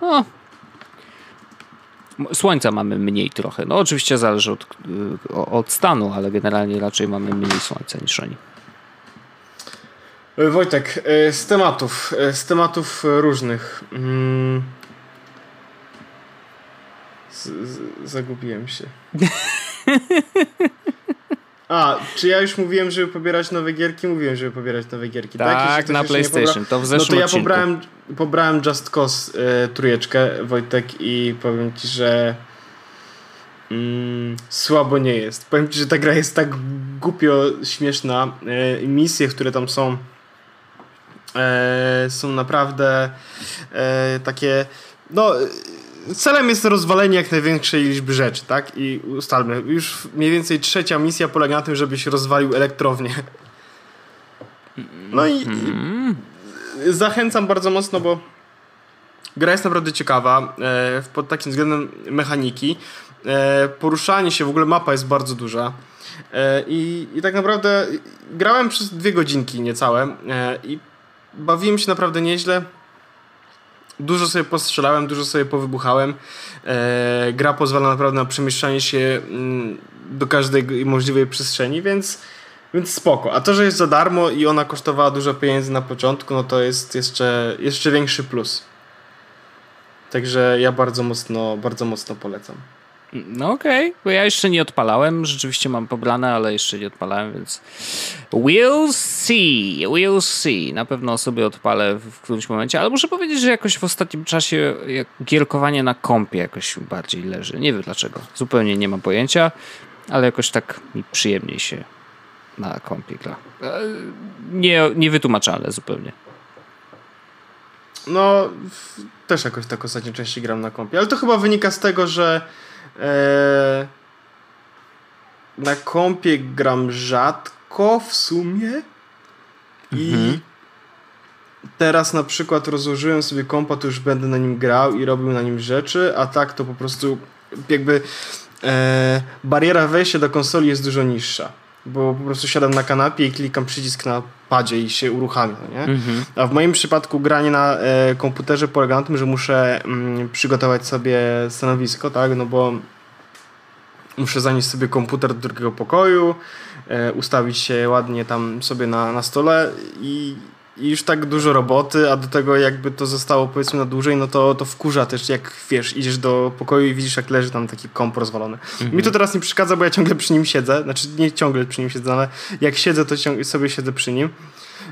No. Słońca mamy mniej trochę. No oczywiście zależy od, y, od stanu, ale generalnie raczej mamy mniej słońca niż oni. E, Wojtek, e, z tematów, e, z tematów różnych. Mm. Z, z, zagubiłem się. A, czy ja już mówiłem, żeby pobierać nowe gierki? Mówiłem, żeby pobierać nowe gierki, tak? Tak, na PlayStation, to w zeszłym No to ja odcinku. pobrałem, pobrałem Just Cause y, trójeczkę, Wojtek, i powiem ci, że mm, słabo nie jest. Powiem ci, że ta gra jest tak głupio śmieszna. Y, misje, które tam są y, są naprawdę takie no celem jest rozwalenie jak największej liczby rzeczy, tak? I ustalmy, już mniej więcej trzecia misja polega na tym, żebyś rozwalił elektrownię. No i, i zachęcam bardzo mocno, bo gra jest naprawdę ciekawa e, pod takim względem mechaniki. E, poruszanie się, w ogóle mapa jest bardzo duża. E, i, I tak naprawdę grałem przez dwie godzinki niecałe e, i bawiłem się naprawdę nieźle. Dużo sobie postrzelałem, dużo sobie powybuchałem. E, gra pozwala naprawdę na przemieszczanie się mm, do każdej możliwej przestrzeni, więc Więc spoko. A to, że jest za darmo i ona kosztowała dużo pieniędzy na początku, no to jest jeszcze, jeszcze większy plus. Także ja bardzo mocno, bardzo mocno polecam. No okej, okay. bo ja jeszcze nie odpalałem, rzeczywiście mam pobrane, ale jeszcze nie odpalałem, więc we'll see, we'll see. Na pewno sobie odpalę w którymś momencie, ale muszę powiedzieć, że jakoś w ostatnim czasie gierkowanie na kompie jakoś bardziej leży. Nie wiem dlaczego, zupełnie nie mam pojęcia, ale jakoś tak mi przyjemniej się na kompie gra. E, nie, niewytłumaczalne zupełnie. No, też jakoś tak ostatnio częściej gram na kompie, ale to chyba wynika z tego, że na kompie gram rzadko w sumie i mhm. teraz na przykład rozłożyłem sobie kompa, to już będę na nim grał i robił na nim rzeczy, a tak to po prostu jakby e, bariera wejścia do konsoli jest dużo niższa bo po prostu siadam na kanapie i klikam przycisk na padzie i się uruchamia, nie? Mhm. A w moim przypadku granie na e, komputerze polega na tym, że muszę mm, przygotować sobie stanowisko, tak? No bo muszę zanieść sobie komputer do drugiego pokoju, e, ustawić się ładnie tam sobie na, na stole i i już tak dużo roboty, a do tego jakby to zostało powiedzmy na dłużej, no to, to wkurza też, jak wiesz, idziesz do pokoju i widzisz, jak leży tam taki komp rozwalony. Mhm. Mi to teraz nie przeszkadza, bo ja ciągle przy nim siedzę, znaczy nie ciągle przy nim siedzę, ale jak siedzę, to sobie siedzę przy nim,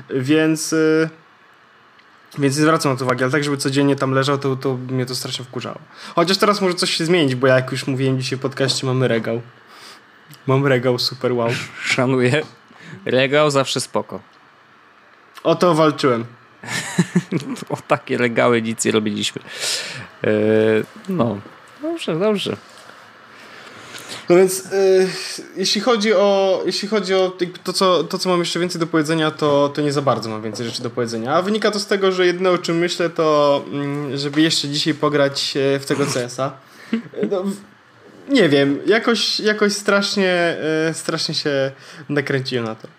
więc... Yy... Więc nie zwracam na to uwagi, ale tak, żeby codziennie tam leżał, to, to mnie to strasznie wkurzało. Chociaż teraz może coś się zmienić, bo ja jak już mówiłem dzisiaj w podcaście, mamy regał. Mam regał, super wow. Szanuję. Regał zawsze spoko. O to walczyłem. o takie regały nic nie robiliśmy. Eee, no, dobrze, dobrze. No więc y, jeśli chodzi o, jeśli chodzi o to, co, to, co mam jeszcze więcej do powiedzenia, to, to nie za bardzo mam więcej rzeczy do powiedzenia. A wynika to z tego, że jedyne o czym myślę, to mm, żeby jeszcze dzisiaj pograć e, w tego CS-a. No, nie wiem, jakoś, jakoś strasznie, e, strasznie się nakręciłem na to.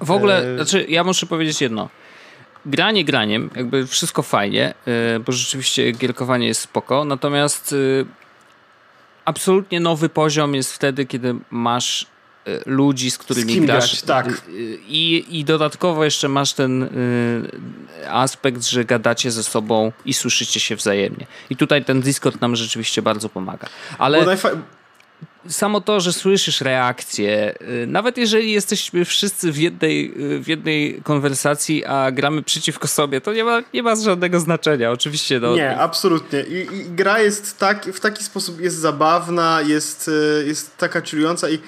W ogóle, e... znaczy ja muszę powiedzieć jedno. Granie graniem, jakby wszystko fajnie, e, bo rzeczywiście gierkowanie jest spoko, natomiast e, absolutnie nowy poziom jest wtedy, kiedy masz e, ludzi, z którymi z grasz. Grać, tak. I, I dodatkowo jeszcze masz ten y, aspekt, że gadacie ze sobą i słyszycie się wzajemnie. I tutaj ten Discord nam rzeczywiście bardzo pomaga. Ale samo to, że słyszysz reakcję, y, nawet jeżeli jesteśmy wszyscy w jednej, y, w jednej konwersacji, a gramy przeciwko sobie, to nie ma, nie ma żadnego znaczenia, oczywiście. No. Nie, absolutnie. I, I, gra jest tak, w taki sposób jest zabawna, jest, y, jest taka czująca i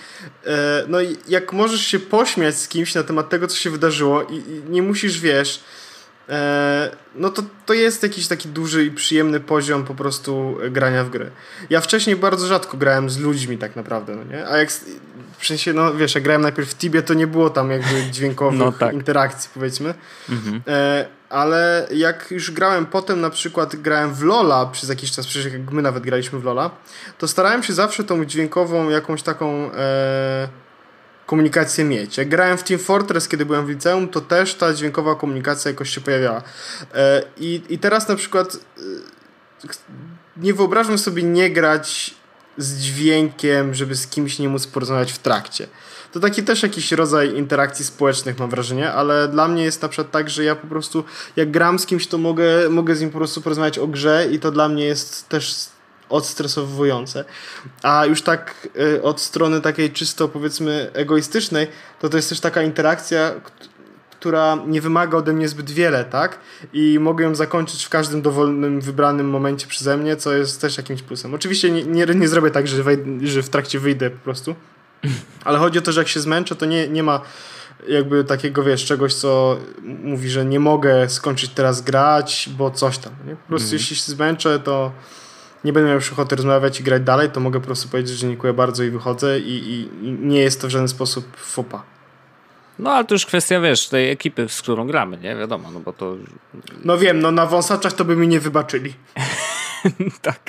no jak możesz się pośmiać z kimś na temat tego, co się wydarzyło i, i nie musisz, wiesz, no to, to jest jakiś taki duży i przyjemny poziom po prostu grania w gry. Ja wcześniej bardzo rzadko grałem z ludźmi tak naprawdę, no nie? A jak w sensie, no wiesz, jak grałem najpierw w Tibie, to nie było tam jakby dźwiękowych no, tak. interakcji powiedzmy. Mhm. E, ale jak już grałem potem, na przykład grałem w Lola przez jakiś czas, przecież jak my nawet graliśmy w Lola, to starałem się zawsze tą dźwiękową jakąś taką... E, komunikację mieć. Jak grałem w Team Fortress, kiedy byłem w liceum, to też ta dźwiękowa komunikacja jakoś się pojawiała. E, I, i teraz na przykład e, nie wyobrażam sobie nie grać z dźwiękiem, żeby z kimś nie móc porozmawiać w trakcie. To taki też jakiś rodzaj interakcji społecznych mam wrażenie, ale dla mnie jest na przykład tak, że ja po prostu jak gram z kimś, to mogę, mogę z nim po prostu porozmawiać o grze i to dla mnie jest też odstresowujące. A już tak y, od strony takiej czysto powiedzmy egoistycznej, to to jest też taka interakcja, która nie wymaga ode mnie zbyt wiele, tak? I mogę ją zakończyć w każdym dowolnym, wybranym momencie przeze mnie, co jest też jakimś plusem. Oczywiście nie, nie, nie zrobię tak, że, że w trakcie wyjdę po prostu, ale chodzi o to, że jak się zmęczę, to nie, nie ma jakby takiego, wiesz, czegoś, co mówi, że nie mogę skończyć teraz grać, bo coś tam, nie? Po prostu mm. jeśli się zmęczę, to nie będę miał już ochoty rozmawiać i grać dalej, to mogę po prostu powiedzieć, że dziękuję bardzo i wychodzę i, i, i nie jest to w żaden sposób fopa. No ale to już kwestia, wiesz, tej ekipy, z którą gramy, nie? Wiadomo, no bo to... No wiem, no na wąsaczach to by mi nie wybaczyli. tak.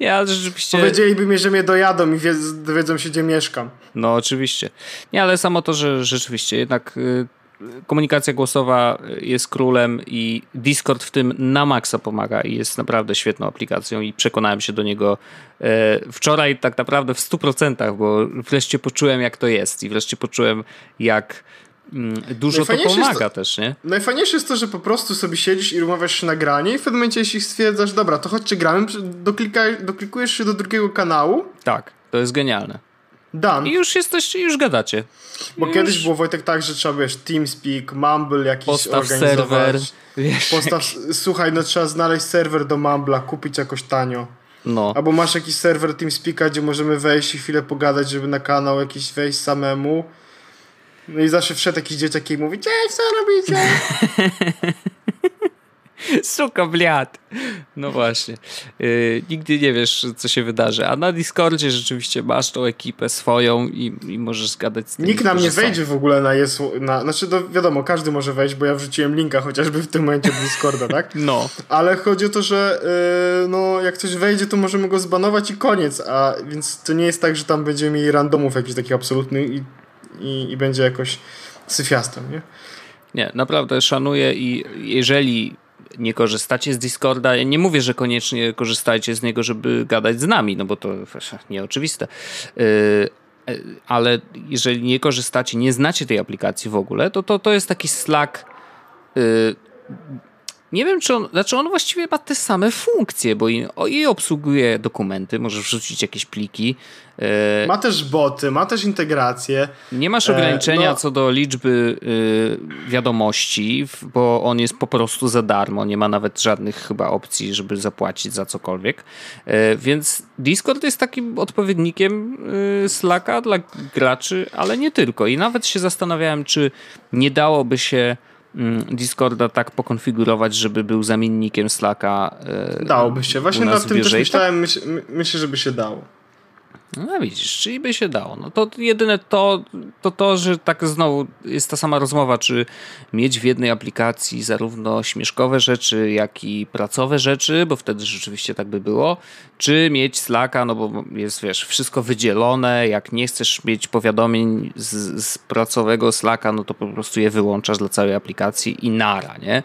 nie, ale rzeczywiście... Powiedzieliby mi, że mnie dojadą i dowiedzą się, gdzie mieszkam. No oczywiście. Nie, ale samo to, że rzeczywiście jednak... Komunikacja głosowa jest królem i Discord w tym na maksa pomaga i jest naprawdę świetną aplikacją i przekonałem się do niego e, wczoraj tak naprawdę w 100%, bo wreszcie poczułem jak to jest i wreszcie poczułem jak mm, dużo to pomaga to, też, nie? Najfajniejsze jest to, że po prostu sobie siedzisz i umawiasz się nagranie i w pewnym momencie jeśli stwierdzasz, dobra, to chodźcie gramy, doklikujesz się do drugiego kanału. Tak, to jest genialne. Dan. I już jesteście, już gadacie. Bo już... kiedyś było Wojtek tak, że trzeba wiesz, TeamSpeak, Mumble jakiś Postaw serwer. Wiesz, Postaw, słuchaj, no trzeba znaleźć serwer do Mumble'a, kupić jakoś tanio. No. Albo masz jakiś serwer TeamSpeaka, gdzie możemy wejść i chwilę pogadać, żeby na kanał jakiś wejść samemu. No i zawsze wszedł jakiś dzieciak i mówi, cześć, co robicie? Suka, bliad. No właśnie. Yy, nigdy nie wiesz, co się wydarzy. A na Discordzie rzeczywiście masz tą ekipę swoją i, i możesz zgadać z tym. Nikt nam nie wejdzie w ogóle na jest na, Znaczy, to wiadomo, każdy może wejść, bo ja wrzuciłem linka chociażby w tym momencie do Discorda, tak? No. Ale chodzi o to, że yy, no, jak ktoś wejdzie, to możemy go zbanować i koniec. A więc to nie jest tak, że tam będziemy mieli randomów jakiś taki absolutny i, i, i będzie jakoś syfiastem, nie? Nie, naprawdę szanuję i jeżeli nie korzystacie z Discorda, ja nie mówię, że koniecznie korzystajcie z niego, żeby gadać z nami, no bo to nieoczywiste. Y, ale jeżeli nie korzystacie, nie znacie tej aplikacji w ogóle, to to, to jest taki Slack y, nie wiem, czy on, znaczy on właściwie ma te same funkcje, bo i, i obsługuje dokumenty, możesz wrzucić jakieś pliki. E, ma też boty, ma też integrację. Nie masz ograniczenia e, no. co do liczby y, wiadomości, bo on jest po prostu za darmo, nie ma nawet żadnych chyba opcji, żeby zapłacić za cokolwiek. E, więc Discord jest takim odpowiednikiem y, Slacka dla graczy, ale nie tylko. I nawet się zastanawiałem, czy nie dałoby się Discorda tak pokonfigurować, żeby był zamiennikiem Slacka. E, Dałoby się. Właśnie nad tym też myślałem. Myśl, myślę, żeby się dało. No widzisz, czyli by się dało. No to jedyne to, to to, że tak znowu jest ta sama rozmowa, czy mieć w jednej aplikacji zarówno śmieszkowe rzeczy, jak i pracowe rzeczy, bo wtedy rzeczywiście tak by było, czy mieć Slacka, no bo jest, wiesz, wszystko wydzielone, jak nie chcesz mieć powiadomień z, z pracowego Slacka, no to po prostu je wyłączasz dla całej aplikacji i nara, nie?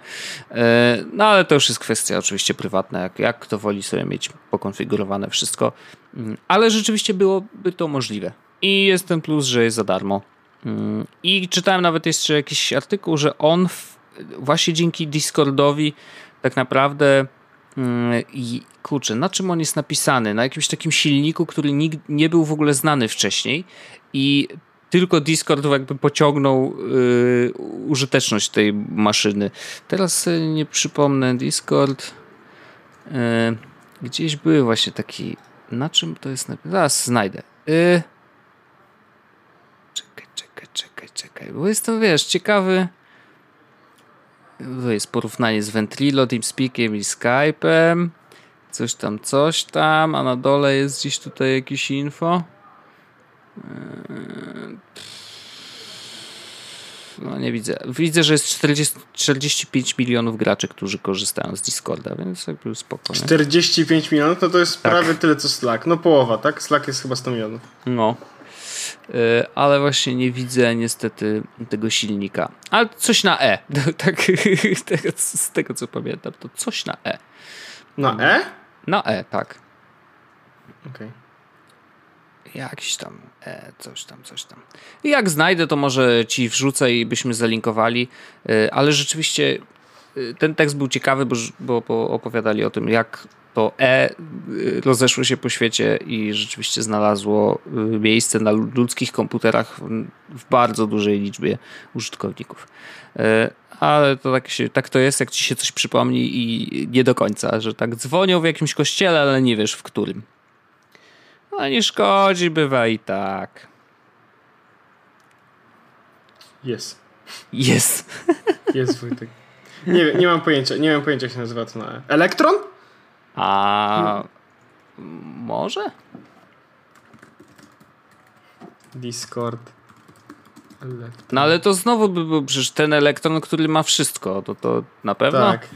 E, no ale to już jest kwestia oczywiście prywatna, jak, jak kto woli sobie mieć pokonfigurowane wszystko. Mm, ale rzeczywiście byłoby to możliwe. I jest ten plus, że jest za darmo. Mm, I czytałem nawet jeszcze jakiś artykuł, że on w, właśnie dzięki Discordowi tak naprawdę mm, i kurczę, na czym on jest napisany? Na jakimś takim silniku, który nie był w ogóle znany wcześniej i tylko Discord jakby pociągnął yy, użyteczność tej maszyny. Teraz nie przypomnę Discord. Yy, gdzieś były właśnie taki na czym to jest napisane? Zaraz znajdę. Yy... Czekaj, czekaj, czekaj, czekaj. Bo jestem, wiesz, ciekawy. To jest porównanie z Ventrilo, TeamSpeakiem i Skype'em. Coś tam, coś tam. A na dole jest gdzieś tutaj jakieś info. Yy... No nie widzę. Widzę, że jest 40, 45 milionów graczy, którzy korzystają z Discorda, więc jakby spoko. 45 milionów? No to jest tak. prawie tyle co Slack. No połowa, tak? Slack jest chyba 100 milionów. No. Yy, ale właśnie nie widzę niestety tego silnika. Ale coś na E. tak, z tego co pamiętam, to coś na E. Na E? Na E, tak. Okej. Okay jakiś tam, e, coś tam, coś tam. I jak znajdę, to może ci wrzucę i byśmy zalinkowali, e, ale rzeczywiście e, ten tekst był ciekawy, bo, bo, bo opowiadali o tym, jak to E rozeszło się po świecie i rzeczywiście znalazło miejsce na ludzkich komputerach w bardzo dużej liczbie użytkowników. Ale to tak, się, tak to jest, jak ci się coś przypomni i nie do końca, że tak dzwonią w jakimś kościele, ale nie wiesz w którym. No nie szkodzi, bywa i tak. Jest. Jest. Jest Wojtek. Nie, nie mam pojęcia, nie mam pojęcia jak się nazywa to na Elektron? A może? Discord. Elektron. No ale to znowu by był przecież ten elektron, który ma wszystko, to to na pewno. Tak.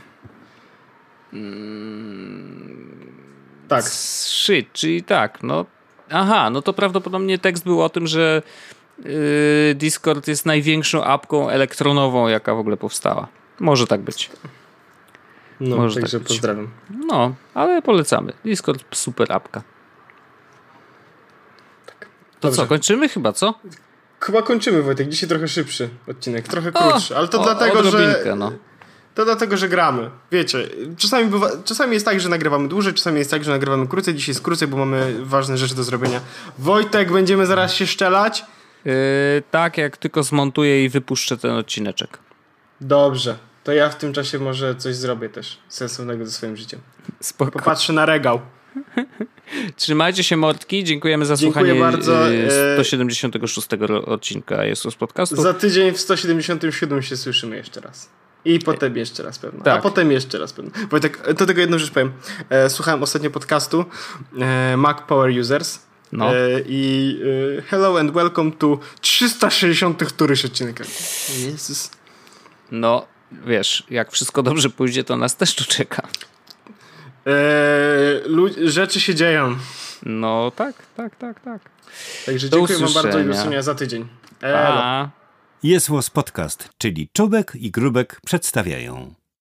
Mm, tak. Shit, czyli tak, no. Aha, no to prawdopodobnie tekst był o tym, że yy, Discord jest największą apką elektronową, jaka w ogóle powstała. Może tak być. No, Może także tak pozdrawiam. No, ale polecamy. Discord super apka. Tak. To Dobrze. co, kończymy chyba, co? Chyba kończymy, Wojtek. Dzisiaj trochę szybszy odcinek, trochę krótszy, o, ale to o, dlatego, że... No. To dlatego, że gramy. Wiecie, czasami, bywa, czasami jest tak, że nagrywamy dłużej, czasami jest tak, że nagrywamy krócej. Dzisiaj jest krócej, bo mamy ważne rzeczy do zrobienia. Wojtek, będziemy zaraz się szczelać? Yy, tak, jak tylko zmontuję i wypuszczę ten odcineczek. Dobrze. To ja w tym czasie może coś zrobię też sensownego ze swoim życiem. Spoko. Popatrzę na regał. Trzymajcie się mordki, dziękujemy za Dziękuję słuchanie bardzo. 176 e, odcinka Jesus Podcastu. Za tydzień w 177 się słyszymy jeszcze raz. I potem jeszcze raz pewno. Tak. A potem jeszcze raz pewno. Wojtek, do tego jedną rzecz powiem. E, słuchałem ostatnio podcastu e, Mac Power Users. No. I hello and welcome to 360 któryś odcinek. Jezus. No, wiesz, jak wszystko dobrze pójdzie, to nas też tu czeka. Eee, rzeczy się dzieją. No tak, tak, tak, tak. Także dziękuję wam bardzo i do za tydzień. Elo. Jest Podcast, czyli Czubek i Grubek przedstawiają.